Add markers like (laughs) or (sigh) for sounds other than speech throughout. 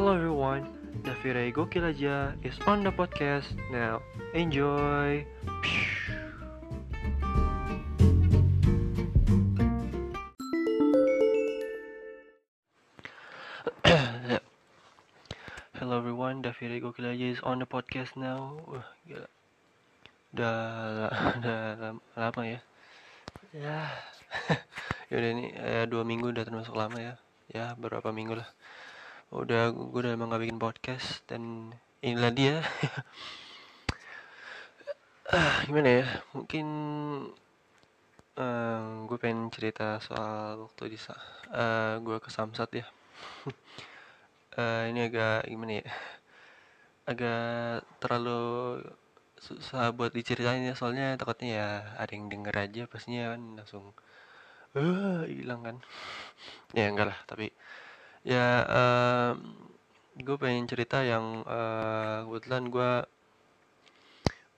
Hello everyone, Davire Gokil aja is on the podcast now. Enjoy. (clears throat) Hello everyone, Davire Gokil aja is on the podcast now. Wah, gila. Udah, (laughs) udah lam- lama ya. Ya, (laughs) yaudah ini eh, dua minggu udah termasuk lama ya. Ya, beberapa minggu lah. Udah, gue udah emang gak bikin podcast dan inilah dia. (laughs) Gimana ya? Mungkin gue pengen cerita soal waktu di sa- eh, gue ke Samsat ya. (laughs) Eh, ini agak gimana ya? Agak terlalu susah buat diceritain ya soalnya takutnya ya ada yang denger aja pastinya kan langsung eh hilang kan (laughs) ya enggak lah tapi ya gue pengen cerita yang eh, kebetulan gue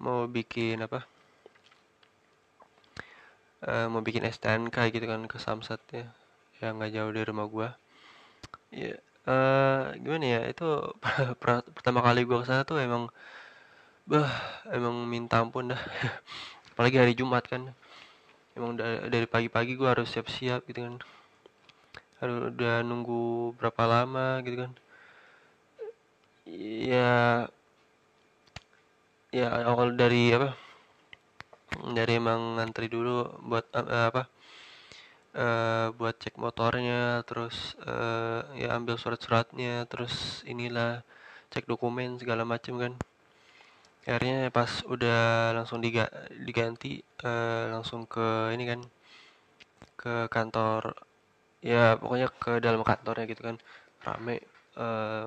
mau bikin apa? Eh, mau bikin STNK gitu kan ke Samsat ya yang nggak jauh dari rumah gue ya eh, gimana ya itu (laughs) per- pertama kali gue ke sana tuh emang bah emang minta ampun dah. (laughs) Apalagi hari Jumat kan. Emang da- dari pagi-pagi gue harus siap-siap gitu kan harus udah nunggu berapa lama gitu kan. Ya ya awal dari apa dari emang ngantri dulu buat eh, apa eh, buat cek motornya terus eh, ya ambil surat-suratnya terus inilah cek dokumen segala macem kan. Akhirnya pas udah langsung diga diganti eh, langsung ke ini kan ke kantor ya pokoknya ke dalam kantornya gitu kan. Rame eh,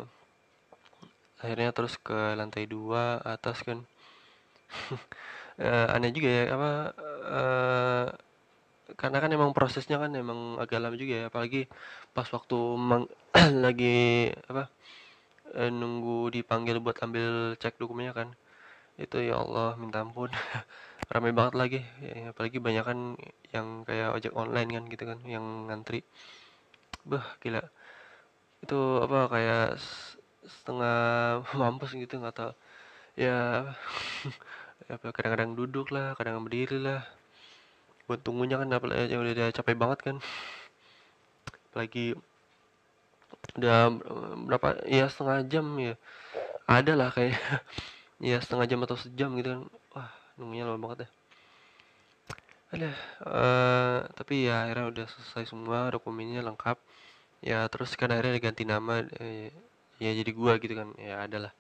akhirnya terus ke lantai dua atas kan. (laughs) Eh, aneh juga ya apa eh, karena kan emang prosesnya kan emang agak lama juga ya. Apalagi pas waktu mang- (clears throat) lagi apa eh, nunggu dipanggil buat ambil cek dokumennya kan. Itu ya Allah minta ampun (laughs) ramai banget lagi. Ya, apalagi banyak kan yang kayak ojek online kan gitu kan yang ngantri. Bah gila. Itu apa kayak setengah (laughs) mampus gitu nggak tahu. Ya (laughs) apa kadang-kadang duduk lah kadang berdiri lah. Buat tunggunya kan apalagi yang udah capek banget kan. Apalagi udah berapa ya setengah jam ya. Ada lah kayak (laughs) ya setengah jam atau sejam gitu kan nunggunya lama banget ya. Ada eh tapi ya akhirnya udah selesai semua dokumennya lengkap. Ya terus kan akhirnya diganti nama eh, ya jadi gua gitu kan. Ya ada lah.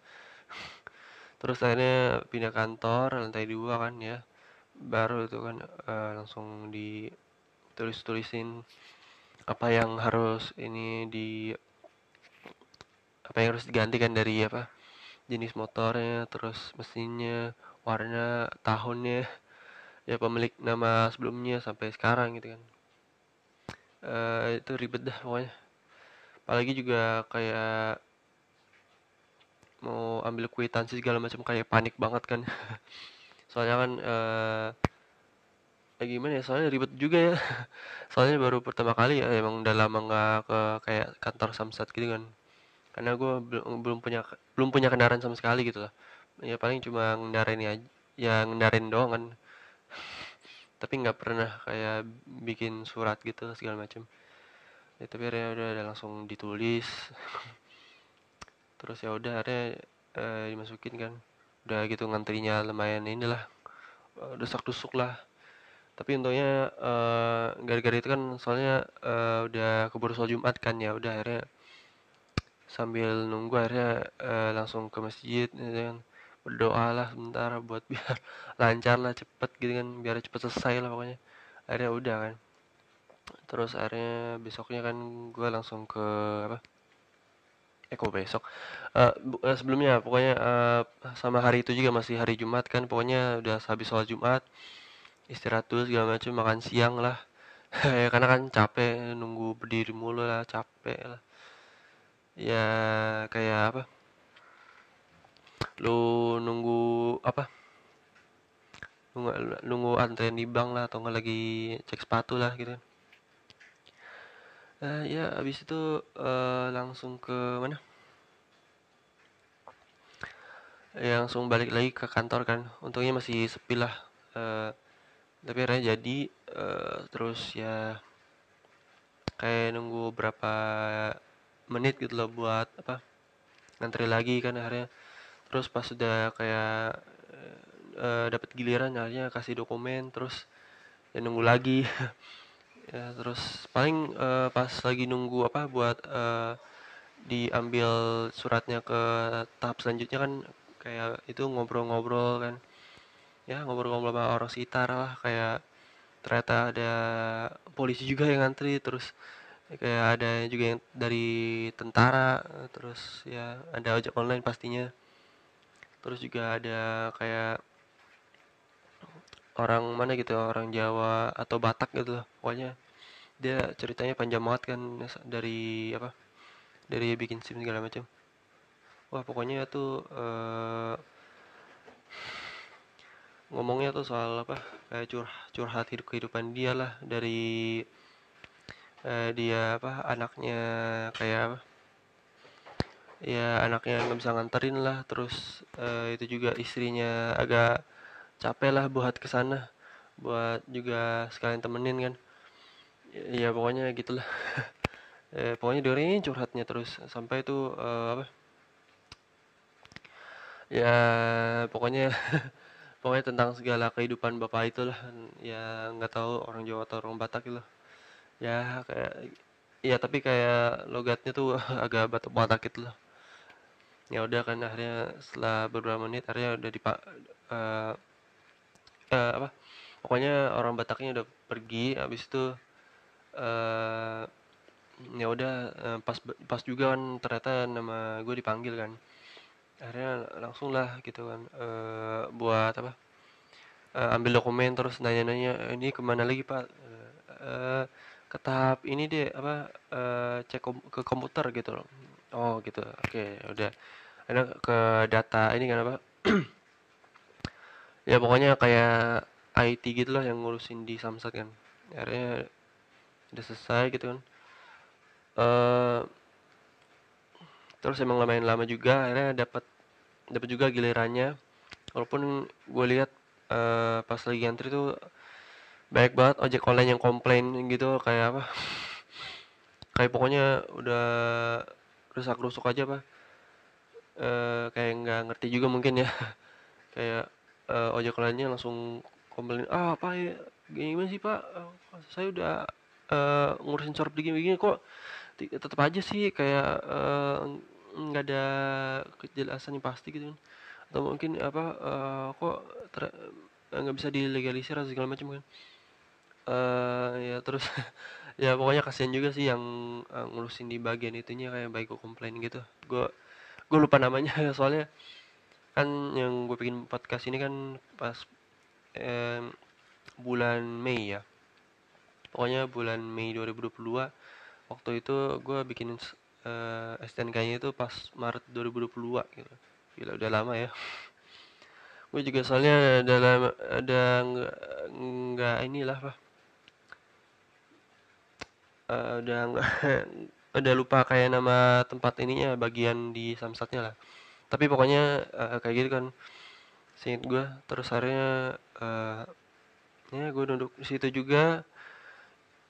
(laughs) Terus akhirnya pindah kantor lantai dua kan ya. Baru itu kan eh, langsung ditulis tulisin apa yang harus ini di apa yang harus diganti kan dari apa jenis motornya terus mesinnya warna tahunnya ya pemilik nama sebelumnya sampai sekarang gitu kan. Eh, itu ribet dah pokoknya. Apalagi juga kayak mau ambil kwitansi segala macam kayak panik banget kan. (laughs) Soalnya kan eh ya gimana ya soalnya ribet juga ya. (laughs) Soalnya baru pertama kali ya emang udah lama nggak ke kayak kantor samsat gitu kan. Karena gue belum belum punya belum punya kendaraan sama sekali gitu lah ya paling cuma ngendarain aja ya ngendarain doang kan. (laughs) Tapi nggak pernah kayak bikin surat gitu segala macam ya, tapi akhirnya udah, udah langsung ditulis. (laughs) Terus ya udah akhirnya eh, dimasukin kan. Udah gitu ngantrinya lumayan inilah eh, desak-dusuk lah. Tapi untungnya eh, gara-gara itu kan soalnya eh, udah keburu sholat Jumat kan ya udah akhirnya sambil nunggu akhirnya eh, langsung ke masjid gitu kan berdoa lah sebentar buat biar (laughs) lancar lah cepet gitu kan biar cepet selesai lah pokoknya. Akhirnya udah kan. Terus akhirnya besoknya kan gue langsung ke apa? Eh besok? Eh, sebelumnya pokoknya eh, sama hari itu juga masih hari Jumat kan pokoknya udah habis sholat Jumat istirahat dulu segala macam makan siang lah. (laughs) Ya karena kan capek nunggu berdiri mulu lah capek lah. Ya kayak apa lu nunggu apa? Nunggu nunggu antrian di bank lah atau nggak lagi cek sepatu lah gitu Eh, ya abis itu eh, langsung ke mana? Ya langsung balik lagi ke kantor kan. Untungnya masih sepi lah. Uh, tapi akhirnya jadi uh, terus ya kayak nunggu berapa menit gitu loh buat apa ngantri lagi kan akhirnya terus pas sudah kayak uh, dapat giliran akhirnya kasih dokumen terus ya nunggu lagi. (laughs) Ya terus paling uh, pas lagi nunggu apa buat uh, diambil suratnya ke tahap selanjutnya kan kayak itu ngobrol-ngobrol kan. Ya ngobrol-ngobrol sama orang sekitar lah kayak ternyata ada polisi juga yang ngantri terus kayak ada juga yang dari tentara terus ya ada ojek online pastinya terus juga ada kayak orang mana gitu orang Jawa atau Batak gitu loh pokoknya. Dia ceritanya panjang banget kan dari apa dari bikin sim segala macam. Wah pokoknya tuh uh, ngomongnya tuh soal apa kayak curhat curhat hidup kehidupan dia lah dari uh, dia apa anaknya kayak apa ya anaknya nggak bisa nganterin lah terus uh, itu juga istrinya agak capek lah buat ke sana buat juga sekalian temenin kan. Ya, ya pokoknya gitulah. (laughs) Eh, pokoknya dengerin curhatnya terus sampai itu uh, apa? Ya pokoknya (laughs) pokoknya tentang segala kehidupan bapak itulah ya nggak tahu orang Jawa atau orang Batak gitu. Ya kayak ya tapi kayak logatnya tuh (laughs) agak batak batak gitu loh ya udah kan akhirnya setelah beberapa menit akhirnya udah di uh, uh, apa pokoknya orang Bataknya udah pergi habis itu uh, ya udah uh, pas pas juga kan ternyata nama gue dipanggil kan. Akhirnya langsung lah gitu kan uh, buat apa uh, ambil dokumen terus nanya-nanya ini ke mana lagi pak? Uh, ke tahap ini deh apa uh, cek kom ke komputer gitu loh oh gitu. Oke okay, udah. Ada ke data ini kan apa? (clears throat) Ya pokoknya kayak IT gitu lah yang ngurusin di Samsat kan. Akhirnya udah selesai gitu kan. Uh, terus emang lumayan lama juga akhirnya dapat dapat juga gilirannya. Walaupun gue lihat uh, pas lagi antri tuh banyak banget ojek online yang komplain gitu kayak apa? (sniffs) Kayak pokoknya udah rusak rusuk aja pak. Uh, kayak nggak ngerti juga mungkin ya. (laughs) Kayak uh, ojek online-nya langsung komplain ah apa ya gimana sih pak? Saya udah uh, ngurusin surat begini-begini kok. Tetap aja sih kayak nggak uh, ada kejelasan yang pasti gitu kan. Atau mungkin apa uh, kok nggak bisa dilegalisir atau segala macam kan. Uh, ya terus (laughs) ya pokoknya kasihan juga sih yang uh, ngurusin di bagian itunya kayak baik gue komplain gitu. Gue gue lupa namanya (laughs) soalnya kan yang gue bikin podcast ini kan pas eh, bulan Mei ya. Pokoknya bulan Mei 2022 waktu itu gue bikin uh, STNK-nya itu pas Maret 2022 gitu. Gila udah lama ya. (laughs) Gue juga soalnya dalam ada nggak inilah pak uh, udah (laughs) udah lupa kayak nama tempat ininya bagian di samsatnya lah. Tapi pokoknya uh, kayak gitu kan. Singkat gue terus akhirnya uh, ya gue duduk di situ juga.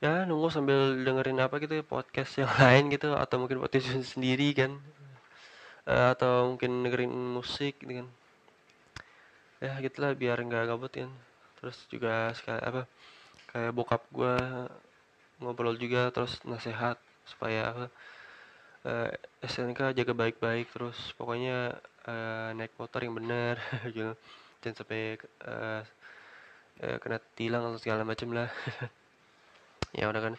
Ya nunggu sambil dengerin apa gitu ya, podcast yang (laughs) lain gitu atau mungkin podcast sendiri kan. Uh, atau mungkin dengerin musik gitu kan. Ya gitulah biar nggak gabut kan. Terus juga sekali apa kayak bokap gue ngobrol juga terus nasehat supaya uh, eh, SNK jaga baik-baik terus. Pokoknya uh, naik motor yang benar (laughs) jangan sampai uh, kena tilang atau segala macam lah. (laughs) Ya udah kan.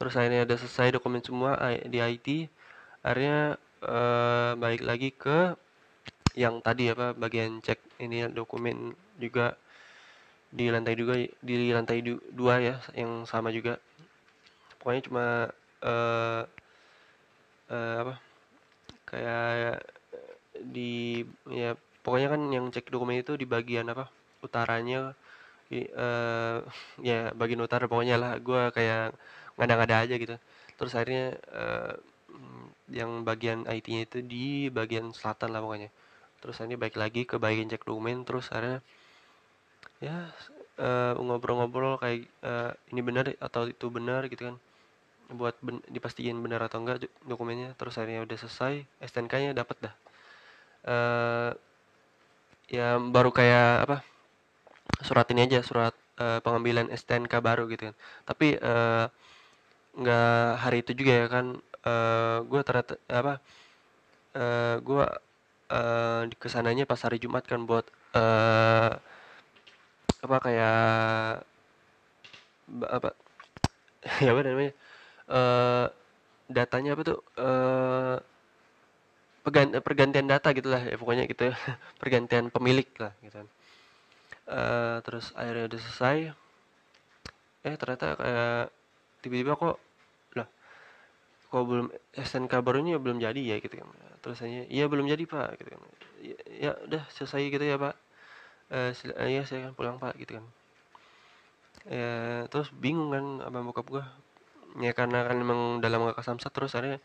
Terus akhirnya udah selesai dokumen semua di IT akhirnya uh, balik lagi ke yang tadi apa bagian cek ini dokumen juga. Di lantai juga di lantai du dua ya yang sama juga pokoknya cuma uh, uh, apa kayak di ya pokoknya kan yang cek dokumen itu di bagian apa utaranya uh, ya bagian utara pokoknya lah gue kayak ngada-ngada aja gitu. Terus akhirnya uh, yang bagian IT-nya itu di bagian selatan lah pokoknya. Terus ini baik lagi ke bagian cek dokumen terus akhirnya ya ngobrol eh, ngobrol-ngobrol kayak uh, ini benar atau itu benar gitu kan buat ben dipastiin benar atau enggak dokumennya terus akhirnya udah selesai STNK-nya dapat dah. Uh, ya baru kayak apa surat ini aja surat uh, pengambilan STNK baru gitu kan. Tapi uh, hari itu juga ya kan uh, gue ternyata apa uh, gue uh, ke sananya pas hari Jumat kan buat uh, apa kayak apa (laughs) ya apa namanya uh, datanya apa tuh? Uh, pergantian data gitulah ya pokoknya gitu. (laughs) Pergantian pemilik lah gitu kan. Uh, terus akhirnya udah selesai. Eh ternyata kayak tiba-tiba kok lah kok belum SNK barunya belum jadi ya gitu kan. Terus hanya iya belum jadi pak gitu kan. Ya, ya udah selesai gitu ya pak. Saya kan pulang pak gitu kan. Ya terus bingung kan apa bokap gua ya karena kan memang dalam kakak samsat terus akhirnya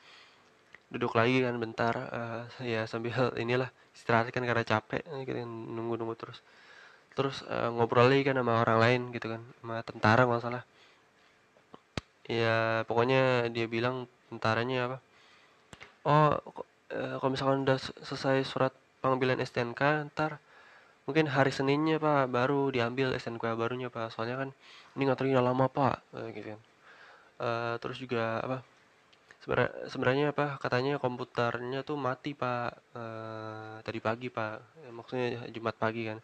duduk lagi kan bentar uh, ya sambil (laughs) inilah istirahat kan karena capek gitu kan nunggu nunggu terus. Terus uh, ngobrol lagi kan sama orang lain gitu kan sama tentara nggak salah. Ya pokoknya dia bilang tentaranya apa? Oh uh, kalau misalkan udah selesai surat pengambilan STNK ntar mungkin hari Seninnya pak baru diambil STNK barunya pak. Soalnya kan ini ngantrinya lama pak gitu kan uh, terus juga apa sebenarnya apa katanya komputernya tuh mati pak. Uh, tadi pagi pak. Ya, maksudnya Jumat pagi kan.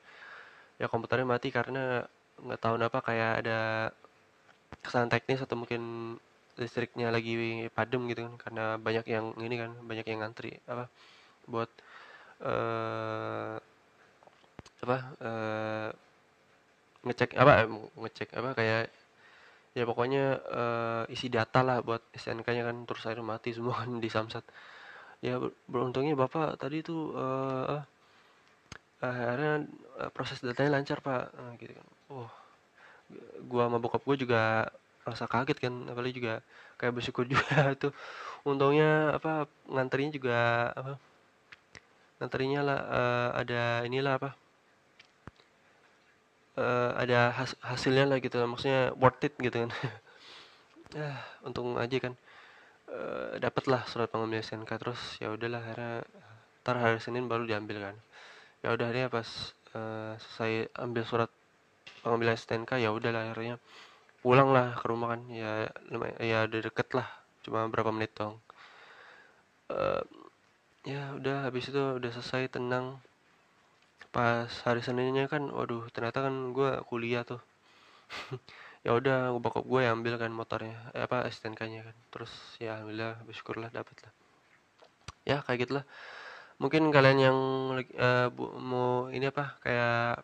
Ya komputernya mati karena nggak tahu apa kayak ada kesalahan teknis atau mungkin listriknya lagi padam gitu kan karena banyak yang ini kan banyak yang ngantri apa buat uh, apa uh, ngecek apa ngecek apa kayak ya pokoknya uh, isi data lah buat SNK-nya kan terus akhirnya mati semua kan di Samsat. Ya beruntungnya bapak tadi tuh uh, akhirnya uh, proses datanya lancar pak. Uh, gitu kan. Oh gua sama bokap gua juga rasa kaget kan apalagi juga kayak bersyukur (laughs) juga tuh. Untungnya apa nganterinya juga apa nganterinya lah uh, ada inilah apa uh, ada has hasilnya lah gitu maksudnya worth it gitu kan. (laughs) Ya untung aja kan. Uh, dapatlah surat pengambilan SNK terus ya udahlah akhirnya ntar hari Senin baru diambil kan. Ya udah akhirnya pas uh, selesai ambil surat pengambilan STNK ya udah lah akhirnya pulang lah ke rumah kan. Ya lumayan ya udah deket lah cuma berapa menit dong. Uh, ya udah habis itu udah selesai tenang pas hari Seninnya kan waduh ternyata kan gue kuliah tuh. (laughs) Ya udah bokap gue ambil kan motornya eh, apa STNK-nya kan. Terus ya alhamdulillah bersyukurlah dapet lah ya kayak gitulah. Mungkin kalian yang uh, bu, mau ini apa kayak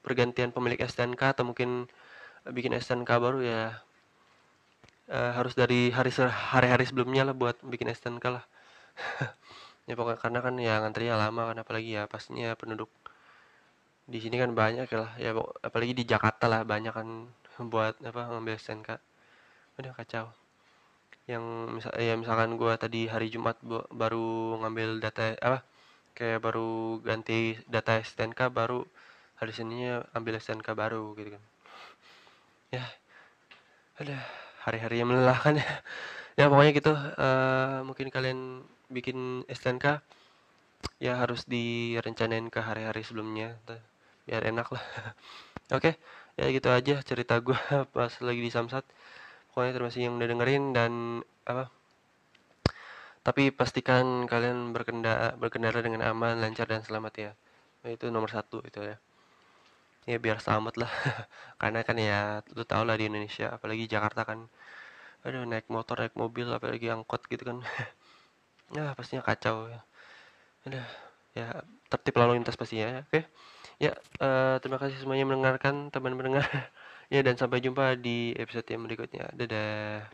pergantian pemilik STNK atau mungkin bikin STNK baru ya uh, harus dari hari hari-hari sebelumnya lah buat bikin STNK lah (laughs) ya pokoknya karena kan ya ngantrinya lama kan apalagi ya pastinya penduduk di sini kan banyak lah. Ya apalagi di Jakarta lah banyak kan buat apa ngambil STNK udah kacau. Yang misal ya misalkan gue tadi hari Jumat baru ngambil data apa kayak baru ganti data STNK baru hari Seninnya ambil STNK baru gitu kan. Ya ada hari-hari yang melelahkan ya. Ya pokoknya gitu. Uh, mungkin kalian bikin STNK ya harus direncanain ke hari-hari sebelumnya biar enak lah. (laughs) Oke okay, ya gitu aja cerita gue (laughs) pas lagi di Samsat. Pokoknya terima kasih yang udah dengerin dan apa tapi pastikan kalian berkendara berkendara dengan aman lancar dan selamat ya. Itu nomor satu itu ya. Ya biar selamat lah. (laughs) Karena kan ya lu tau lah di Indonesia apalagi Jakarta kan. Aduh naik motor naik mobil apalagi angkot gitu kan ya pastinya kacau ya udah ya tertib lalu lintas pastinya ya oke ya uh, terima kasih semuanya mendengarkan teman mendengar (laughs) Ya dan sampai jumpa di episode yang berikutnya. Dadah.